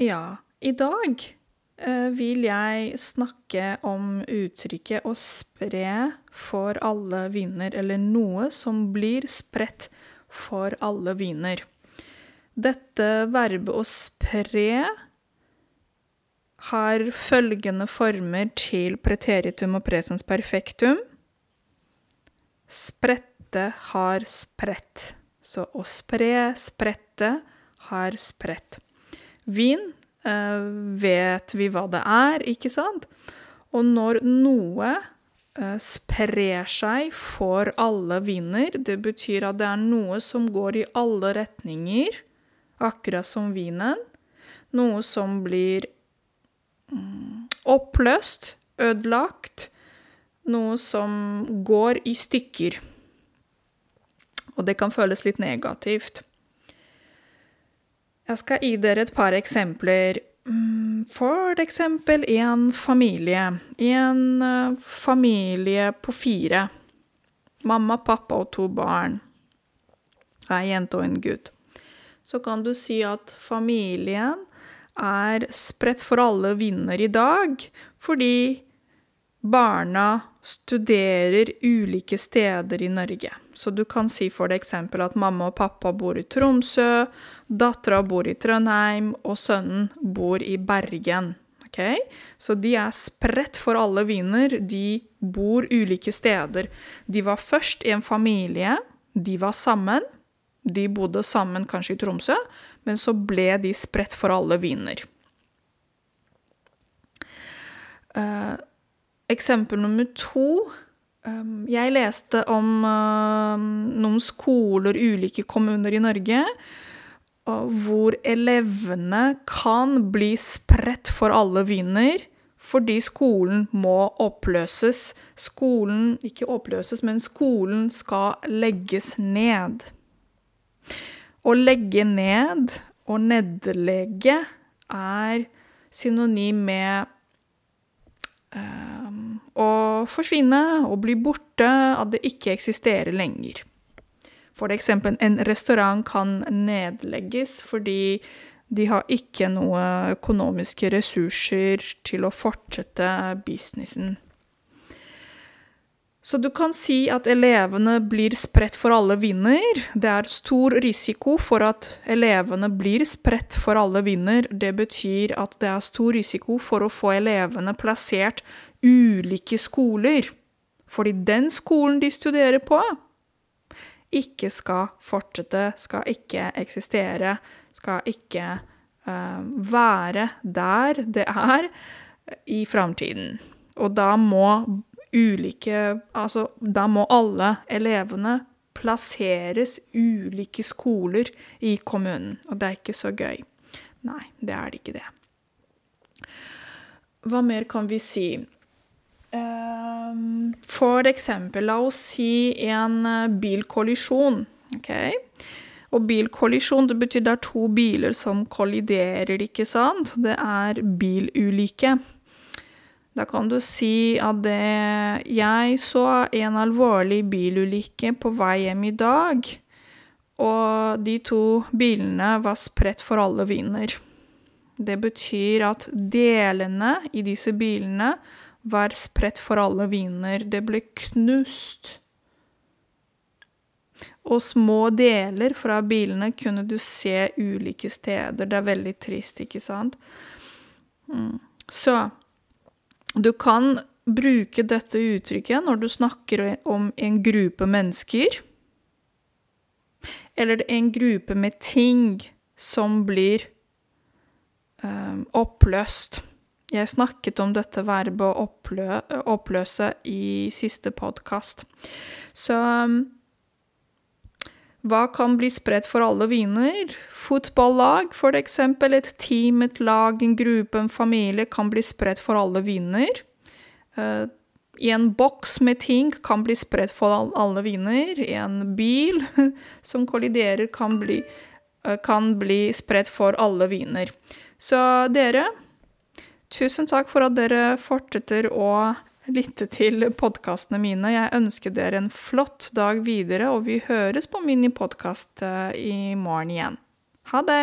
Ja, i dag eh, vil jeg snakke om uttrykket 'å spre for alle viner', eller noe som blir spredt for alle viner. Dette verbet 'å spre' har følgende former til preteritum og presens perfektum. Sprette har spredt. Så å spre, sprette, har spredt. Vin eh, vet vi hva det er, ikke sant? Og når noe eh, sprer seg for alle viner, det betyr at det er noe som går i alle retninger, akkurat som vinen. Noe som blir mm, oppløst, ødelagt. Noe som går i stykker. Og det kan føles litt negativt. Jeg skal gi dere et par eksempler. Mm, for eksempel en familie. En uh, familie på fire. Mamma, pappa og to barn. Ei jente og en gutt. Så kan du si at familien er spredt for alle vinder i dag, fordi barna studerer ulike steder i Norge. Så du kan si for eksempel at mamma og pappa bor i Tromsø, dattera bor i Trondheim, og sønnen bor i Bergen. Okay? Så de er spredt for alle viner. De bor ulike steder. De var først i en familie. De var sammen. De bodde sammen kanskje i Tromsø, men så ble de spredt for alle viner. Uh, Eksempel nummer to. Um, jeg leste om um, noen skoler, ulike kommuner i Norge, hvor elevene kan bli spredt for alle viner fordi skolen må oppløses. Skolen Ikke oppløses, men skolen skal legges ned. Å legge ned og nedlegge er synonym med forsvinne og bli borte, at det ikke eksisterer lenger. For eksempel en restaurant kan nedlegges fordi de har ikke noe økonomiske ressurser til å fortsette businessen. Så du kan si at elevene blir spredt for alle vinder. Det er stor risiko for at elevene blir spredt for alle vinder. Det betyr at det er stor risiko for å få elevene plassert ulike skoler. Fordi den skolen de studerer på, ikke skal fortsette, skal ikke eksistere, skal ikke uh, være der det er i framtiden. Og da må ulike Altså, da må alle elevene plasseres ulike skoler i kommunen. Og det er ikke så gøy. Nei, det er det ikke det. Hva mer kan vi si? Ehm, for eksempel, la oss si en eh, bilkollisjon. Okay? Og bilkollisjon det betyr det er to biler som kolliderer, ikke sant? Det er bilulykke. Da kan du si at det, jeg så en alvorlig bilulykke på vei hjem i dag, og de to bilene var spredt for alle vinder. Det betyr at delene i disse bilene var spredt for alle vinder. Det ble knust. Og små deler fra bilene kunne du se ulike steder. Det er veldig trist, ikke sant? Mm. Så du kan bruke dette uttrykket når du snakker om en gruppe mennesker, eller en gruppe med ting som blir um, oppløst. Jeg snakket om dette verbet å opplø oppløse i siste podkast. Så um, hva kan bli spredt for alle viner? Fotballag, for eksempel. Et team, et lag, en gruppe, en familie kan bli spredt for alle viner. Uh, en boks med ting kan bli spredt for alle viner. En bil som kolliderer, kan bli, uh, kan bli spredt for alle viner. Så dere, tusen takk for at dere fortsetter å lytte til podkastene mine. Jeg ønsker dere en flott dag videre, og vi høres på min podkast eh, i morgen igjen. Ha det!